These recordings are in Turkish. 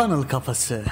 Funnel Kafası.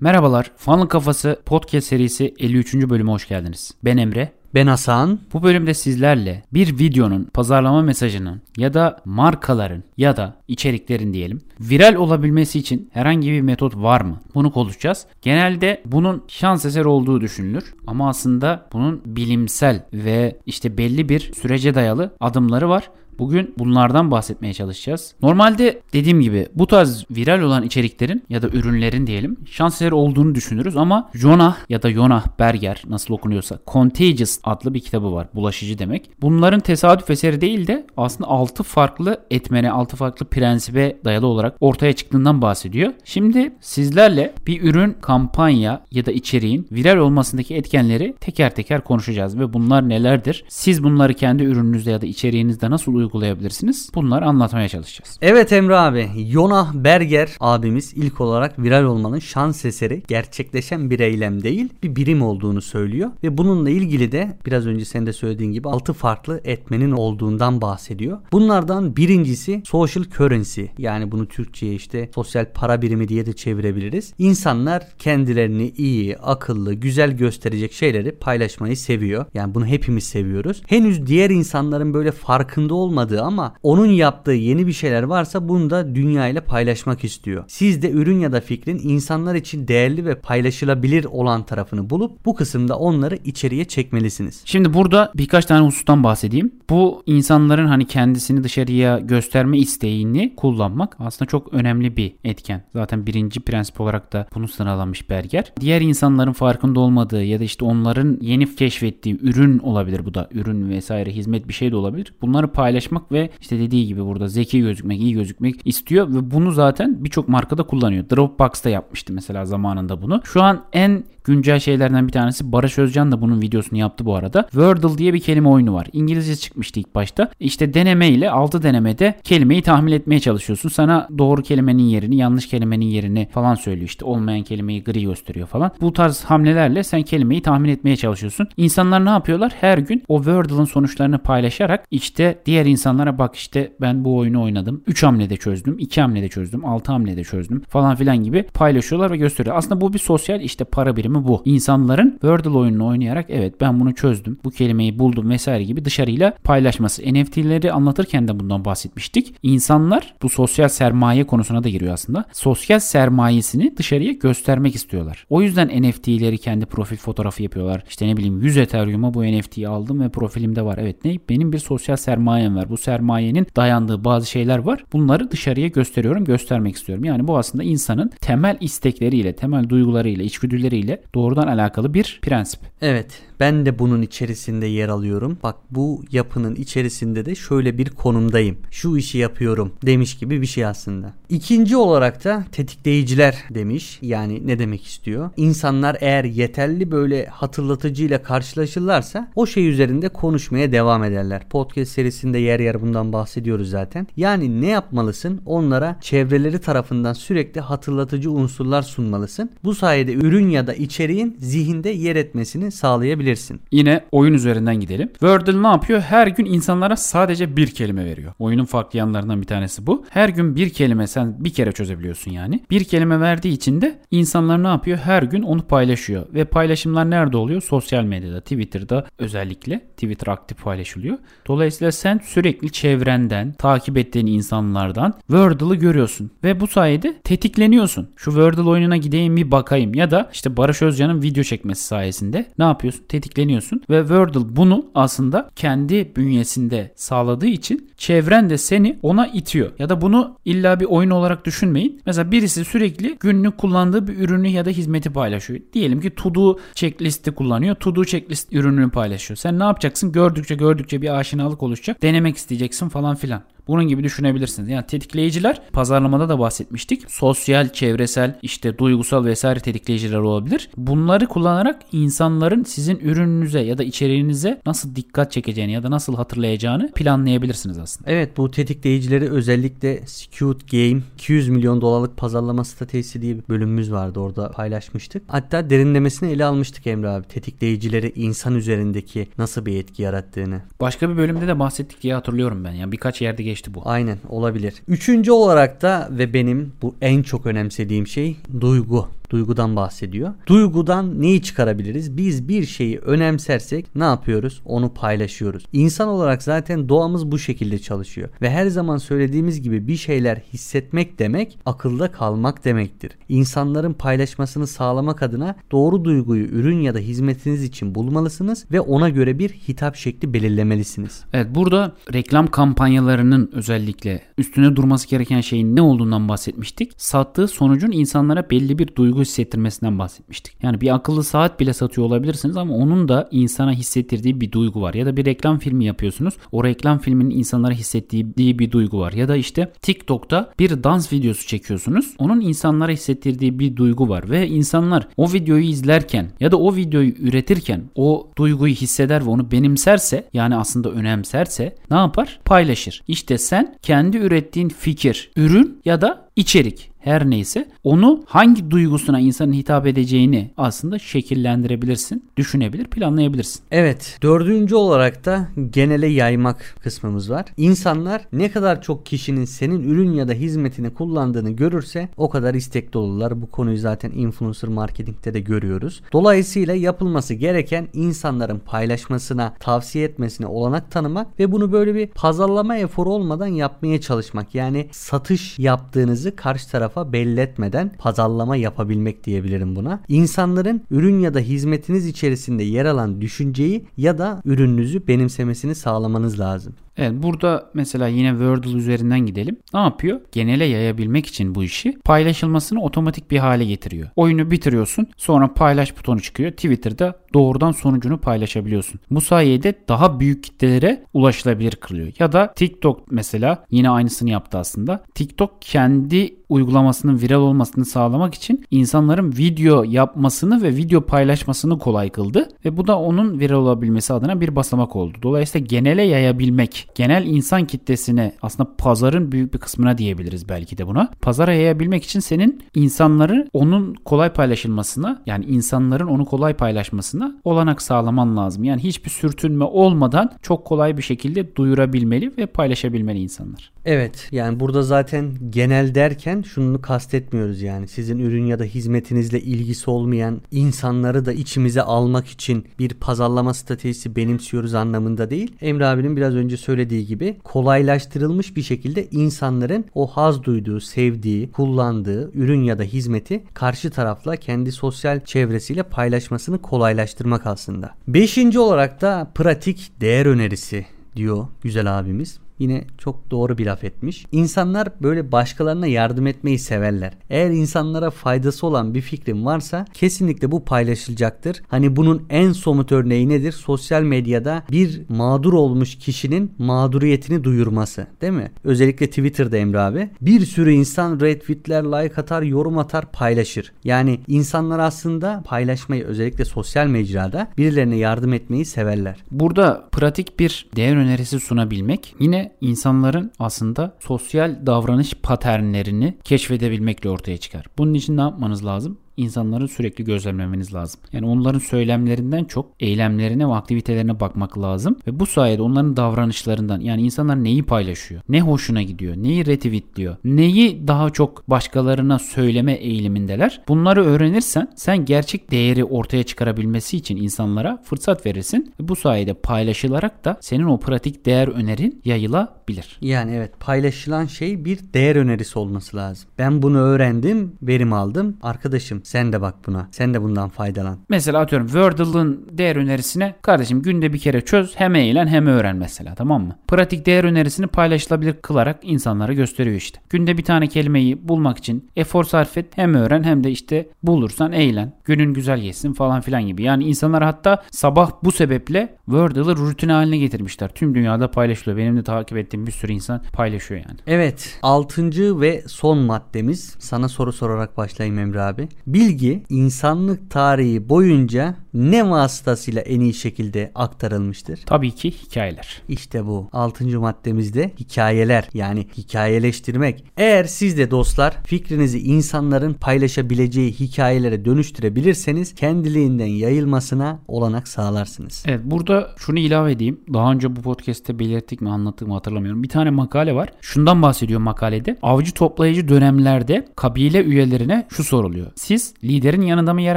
Merhabalar, Funnel Kafası podcast serisi 53. bölüme hoş geldiniz. Ben Emre. Ben Hasan. Bu bölümde sizlerle bir videonun pazarlama mesajının ya da markaların ya da içeriklerin diyelim viral olabilmesi için herhangi bir metot var mı? Bunu konuşacağız. Genelde bunun şans eseri olduğu düşünülür ama aslında bunun bilimsel ve işte belli bir sürece dayalı adımları var. Bugün bunlardan bahsetmeye çalışacağız. Normalde dediğim gibi bu tarz viral olan içeriklerin ya da ürünlerin diyelim şans eseri olduğunu düşünürüz ama Jonah ya da Jonah Berger nasıl okunuyorsa Contagious adlı bir kitabı var. Bulaşıcı demek. Bunların tesadüf eseri değil de aslında 6 farklı etmene, 6 farklı prensibe dayalı olarak ortaya çıktığından bahsediyor. Şimdi sizlerle bir ürün, kampanya ya da içeriğin viral olmasındaki etkenleri teker teker konuşacağız ve bunlar nelerdir? Siz bunları kendi ürününüzde ya da içeriğinizde nasıl uygulayabilirsiniz? Bunları anlatmaya çalışacağız. Evet Emre abi. Yonah Berger abimiz ilk olarak viral olmanın şans eseri gerçekleşen bir eylem değil bir birim olduğunu söylüyor. Ve bununla ilgili de biraz önce sen de söylediğin gibi 6 farklı etmenin olduğundan bahsediyor. Bunlardan birincisi social currency yani bunu Türkçe'ye işte sosyal para birimi diye de çevirebiliriz. İnsanlar kendilerini iyi, akıllı, güzel gösterecek şeyleri paylaşmayı seviyor. Yani bunu hepimiz seviyoruz. Henüz diğer insanların böyle farkında olmadığı ama onun yaptığı yeni bir şeyler varsa bunu da dünya ile paylaşmak istiyor. Siz de ürün ya da fikrin insanlar için değerli ve paylaşılabilir olan tarafını bulup bu kısımda onları içeriye çekmelisiniz. Şimdi burada birkaç tane husustan bahsedeyim. Bu insanların hani kendisini dışarıya gösterme isteğini kullanmak aslında çok önemli bir etken. Zaten birinci prensip olarak da bunu sıralamış Berger. Diğer insanların farkında olmadığı ya da işte onların yeni keşfettiği ürün olabilir bu da. Ürün vesaire hizmet bir şey de olabilir. Bunları paylaşmak ve işte dediği gibi burada zeki gözükmek, iyi gözükmek istiyor ve bunu zaten birçok markada kullanıyor. Dropbox'ta yapmıştı mesela zamanında bunu. Şu an en güncel şeylerden bir tanesi Barış Özcan da bunun videosunu yaptı bu arada. Wordle diye bir kelime oyunu var. İngilizce çıkmıştı ilk başta. İşte deneme ile 6 denemede kelimeyi tahmin etmeye çalışıyorsun. Sana doğru kelimenin yerini, yanlış kelimenin yerini falan söylüyor. İşte olmayan kelimeyi gri gösteriyor falan. Bu tarz hamlelerle sen kelimeyi tahmin etmeye çalışıyorsun. İnsanlar ne yapıyorlar? Her gün o Wordle'ın sonuçlarını paylaşarak işte diğer insanlara bak işte ben bu oyunu oynadım. 3 hamlede çözdüm, 2 hamlede çözdüm, 6 hamlede çözdüm falan filan gibi paylaşıyorlar ve gösteriyor. Aslında bu bir sosyal işte para birimi bu. İnsanların Wordle oyununu oynayarak evet ben bunu çözdüm, bu kelimeyi buldum vesaire gibi dışarıyla paylaşması. NFT'leri anlatırken de bundan bahsetmiştik. İnsanlar bu sosyal sermaye konusuna da giriyor aslında. Sosyal sermayesini dışarıya göstermek istiyorlar. O yüzden NFT'leri kendi profil fotoğrafı yapıyorlar. İşte ne bileyim 100 Ethereum'a bu NFT'yi aldım ve profilimde var. Evet ne? Benim bir sosyal sermayem var. Bu sermayenin dayandığı bazı şeyler var. Bunları dışarıya gösteriyorum, göstermek istiyorum. Yani bu aslında insanın temel istekleriyle, temel duygularıyla, içgüdüleriyle doğrudan alakalı bir prensip. Evet ben de bunun içerisinde yer alıyorum. Bak bu yapının içerisinde de şöyle bir konumdayım. Şu işi yapıyorum demiş gibi bir şey aslında. İkinci olarak da tetikleyiciler demiş. Yani ne demek istiyor? İnsanlar eğer yeterli böyle hatırlatıcıyla karşılaşırlarsa o şey üzerinde konuşmaya devam ederler. Podcast serisinde yer yer bundan bahsediyoruz zaten. Yani ne yapmalısın? Onlara çevreleri tarafından sürekli hatırlatıcı unsurlar sunmalısın. Bu sayede ürün ya da içeriğin zihinde yer etmesini sağlayabilirsin. Yine oyun üzerinden gidelim. Wordle ne yapıyor? Her gün insanlara sadece bir kelime veriyor. Oyunun farklı yanlarından bir tanesi bu. Her gün bir kelime sen bir kere çözebiliyorsun yani. Bir kelime verdiği için de insanlar ne yapıyor? Her gün onu paylaşıyor. Ve paylaşımlar nerede oluyor? Sosyal medyada, Twitter'da özellikle. Twitter aktif paylaşılıyor. Dolayısıyla sen sürekli çevrenden, takip ettiğin insanlardan Wordle'ı görüyorsun. Ve bu sayede tetikleniyorsun. Şu Wordle oyununa gideyim bir bakayım. Ya da işte Barış Özcan'ın video çekmesi sayesinde ne yapıyorsun? Tetikleniyorsun. Ve Wordle bunu aslında kendi bünyesinde sağladığı için çevren de seni ona itiyor. Ya da bunu illa bir oyun olarak düşünmeyin. Mesela birisi sürekli günlük kullandığı bir ürünü ya da hizmeti paylaşıyor. Diyelim ki To Do checklisti kullanıyor. To Do checklist ürününü paylaşıyor. Sen ne yapacaksın? Gördükçe gördükçe bir aşinalık oluşacak. Denemek isteyeceksin falan filan. Bunun gibi düşünebilirsiniz. Yani tetikleyiciler pazarlamada da bahsetmiştik. Sosyal, çevresel, işte duygusal vesaire tetikleyiciler olabilir. Bunları kullanarak insanların sizin ürününüze ya da içeriğinize nasıl dikkat çekeceğini ya da nasıl hatırlayacağını planlayabilirsiniz aslında. Evet bu tetikleyicileri özellikle Squid Game 200 milyon dolarlık pazarlama stratejisi diye bir bölümümüz vardı orada paylaşmıştık. Hatta derinlemesine ele almıştık Emre abi. Tetikleyicileri insan üzerindeki nasıl bir etki yarattığını. Başka bir bölümde de bahsettik diye hatırlıyorum ben. Yani birkaç yerde geçti paylaştı bu. Aynen olabilir. Üçüncü olarak da ve benim bu en çok önemsediğim şey duygu. Duygudan bahsediyor. Duygudan neyi çıkarabiliriz? Biz bir şeyi önemsersek ne yapıyoruz? Onu paylaşıyoruz. İnsan olarak zaten doğamız bu şekilde çalışıyor. Ve her zaman söylediğimiz gibi bir şeyler hissetmek demek akılda kalmak demektir. İnsanların paylaşmasını sağlamak adına doğru duyguyu ürün ya da hizmetiniz için bulmalısınız ve ona göre bir hitap şekli belirlemelisiniz. Evet burada reklam kampanyalarının özellikle üstüne durması gereken şeyin ne olduğundan bahsetmiştik. Sattığı sonucun insanlara belli bir duygu hissettirmesinden bahsetmiştik. Yani bir akıllı saat bile satıyor olabilirsiniz ama onun da insana hissettirdiği bir duygu var. Ya da bir reklam filmi yapıyorsunuz. O reklam filminin insanlara hissettiği bir duygu var. Ya da işte TikTok'ta bir dans videosu çekiyorsunuz. Onun insanlara hissettirdiği bir duygu var ve insanlar o videoyu izlerken ya da o videoyu üretirken o duyguyu hisseder ve onu benimserse yani aslında önemserse ne yapar? Paylaşır. İşte sen kendi ürettiğin fikir, ürün ya da içerik her neyse onu hangi duygusuna insanın hitap edeceğini aslında şekillendirebilirsin, düşünebilir, planlayabilirsin. Evet, dördüncü olarak da genele yaymak kısmımız var. İnsanlar ne kadar çok kişinin senin ürün ya da hizmetini kullandığını görürse o kadar istekli olurlar. Bu konuyu zaten influencer marketingte de görüyoruz. Dolayısıyla yapılması gereken insanların paylaşmasına, tavsiye etmesine olanak tanımak ve bunu böyle bir pazarlama eforu olmadan yapmaya çalışmak. Yani satış yaptığınızı karşı taraf tarafa belli etmeden pazarlama yapabilmek diyebilirim buna. İnsanların ürün ya da hizmetiniz içerisinde yer alan düşünceyi ya da ürününüzü benimsemesini sağlamanız lazım. Evet burada mesela yine Wordle üzerinden gidelim. Ne yapıyor? Genele yayabilmek için bu işi paylaşılmasını otomatik bir hale getiriyor. Oyunu bitiriyorsun sonra paylaş butonu çıkıyor. Twitter'da doğrudan sonucunu paylaşabiliyorsun. Bu sayede daha büyük kitlelere ulaşılabilir kılıyor. Ya da TikTok mesela yine aynısını yaptı aslında. TikTok kendi uygulamasının viral olmasını sağlamak için insanların video yapmasını ve video paylaşmasını kolay kıldı ve bu da onun viral olabilmesi adına bir basamak oldu. Dolayısıyla genele yayabilmek, genel insan kitlesine aslında pazarın büyük bir kısmına diyebiliriz belki de buna. Pazara yayabilmek için senin insanları onun kolay paylaşılmasına yani insanların onu kolay paylaşmasına olanak sağlaman lazım. Yani hiçbir sürtünme olmadan çok kolay bir şekilde duyurabilmeli ve paylaşabilmeli insanlar. Evet yani burada zaten genel derken şunu kastetmiyoruz yani sizin ürün ya da hizmetinizle ilgisi olmayan insanları da içimize almak için bir pazarlama stratejisi benimsiyoruz anlamında değil. Emre abinin biraz önce söylediği gibi kolaylaştırılmış bir şekilde insanların o haz duyduğu, sevdiği, kullandığı ürün ya da hizmeti karşı tarafla kendi sosyal çevresiyle paylaşmasını kolaylaştırmak aslında. Beşinci olarak da pratik değer önerisi diyor güzel abimiz. Yine çok doğru bir laf etmiş. İnsanlar böyle başkalarına yardım etmeyi severler. Eğer insanlara faydası olan bir fikrin varsa kesinlikle bu paylaşılacaktır. Hani bunun en somut örneği nedir? Sosyal medyada bir mağdur olmuş kişinin mağduriyetini duyurması. Değil mi? Özellikle Twitter'da Emre abi. Bir sürü insan retweetler, like atar, yorum atar, paylaşır. Yani insanlar aslında paylaşmayı özellikle sosyal mecrada birilerine yardım etmeyi severler. Burada pratik bir değer önerisi sunabilmek yine insanların aslında sosyal davranış paternlerini keşfedebilmekle ortaya çıkar. Bunun için ne yapmanız lazım? İnsanları sürekli gözlemlemeniz lazım. Yani onların söylemlerinden çok eylemlerine ve aktivitelerine bakmak lazım ve bu sayede onların davranışlarından yani insanlar neyi paylaşıyor, ne hoşuna gidiyor, neyi retweetliyor, neyi daha çok başkalarına söyleme eğilimindeler. Bunları öğrenirsen sen gerçek değeri ortaya çıkarabilmesi için insanlara fırsat verirsin. Ve bu sayede paylaşılarak da senin o pratik değer önerin yayılabilir. Yani evet paylaşılan şey bir değer önerisi olması lazım. Ben bunu öğrendim, verim aldım. Arkadaşım sen de bak buna. Sen de bundan faydalan. Mesela atıyorum Wordle'ın değer önerisine kardeşim günde bir kere çöz hem eğlen hem öğren mesela tamam mı? Pratik değer önerisini paylaşılabilir kılarak insanlara gösteriyor işte. Günde bir tane kelimeyi bulmak için efor sarf et hem öğren hem de işte bulursan eğlen. Günün güzel geçsin falan filan gibi. Yani insanlar hatta sabah bu sebeple Wordle'ı rutin haline getirmişler. Tüm dünyada paylaşılıyor. Benim de takip ettiğim bir sürü insan paylaşıyor yani. Evet. Altıncı ve son maddemiz. Sana soru sorarak başlayayım Emre abi. Bilgi insanlık tarihi boyunca ne vasıtasıyla en iyi şekilde aktarılmıştır? Tabii ki hikayeler. İşte bu 6. maddemizde hikayeler yani hikayeleştirmek. Eğer siz de dostlar fikrinizi insanların paylaşabileceği hikayelere dönüştürebilirseniz kendiliğinden yayılmasına olanak sağlarsınız. Evet burada şunu ilave edeyim. Daha önce bu podcast'te belirttik mi anlattık mı hatırlamıyorum. Bir tane makale var. Şundan bahsediyor makalede. Avcı toplayıcı dönemlerde kabile üyelerine şu soruluyor. Siz liderin yanında mı yer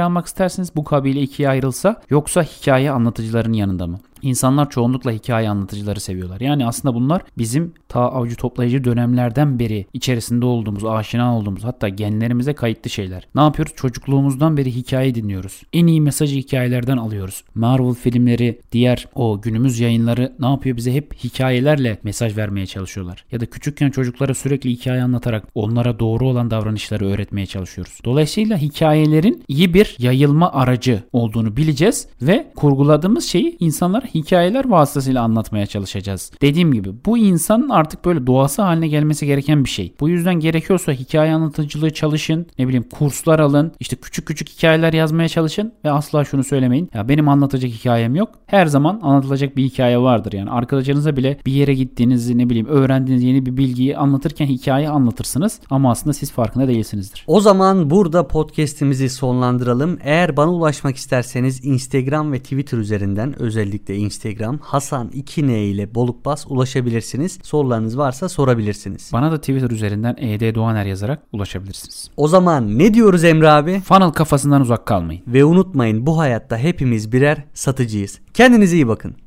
almak istersiniz bu kabile ikiye ayrılsa yoksa hikaye anlatıcıların yanında mı? İnsanlar çoğunlukla hikaye anlatıcıları seviyorlar. Yani aslında bunlar bizim ta avcı toplayıcı dönemlerden beri içerisinde olduğumuz, aşina olduğumuz hatta genlerimize kayıtlı şeyler. Ne yapıyoruz? Çocukluğumuzdan beri hikaye dinliyoruz. En iyi mesajı hikayelerden alıyoruz. Marvel filmleri, diğer o günümüz yayınları ne yapıyor? Bize hep hikayelerle mesaj vermeye çalışıyorlar. Ya da küçükken çocuklara sürekli hikaye anlatarak onlara doğru olan davranışları öğretmeye çalışıyoruz. Dolayısıyla hikayelerin iyi bir yayılma aracı olduğunu bileceğiz ve kurguladığımız şeyi insanlara hikayeler vasıtasıyla anlatmaya çalışacağız. Dediğim gibi bu insanın artık böyle doğası haline gelmesi gereken bir şey. Bu yüzden gerekiyorsa hikaye anlatıcılığı çalışın. Ne bileyim kurslar alın. işte küçük küçük hikayeler yazmaya çalışın. Ve asla şunu söylemeyin. Ya benim anlatacak hikayem yok. Her zaman anlatılacak bir hikaye vardır. Yani arkadaşlarınıza bile bir yere gittiğinizi ne bileyim öğrendiğiniz yeni bir bilgiyi anlatırken hikaye anlatırsınız. Ama aslında siz farkında değilsinizdir. O zaman burada podcast'imizi sonlandıralım. Eğer bana ulaşmak isterseniz Instagram ve Twitter üzerinden özellikle Instagram Hasan 2N ile Bolukbas ulaşabilirsiniz. Sorularınız varsa sorabilirsiniz. Bana da Twitter üzerinden ED Doğaner yazarak ulaşabilirsiniz. O zaman ne diyoruz Emre abi? Funnel kafasından uzak kalmayın. Ve unutmayın bu hayatta hepimiz birer satıcıyız. Kendinize iyi bakın.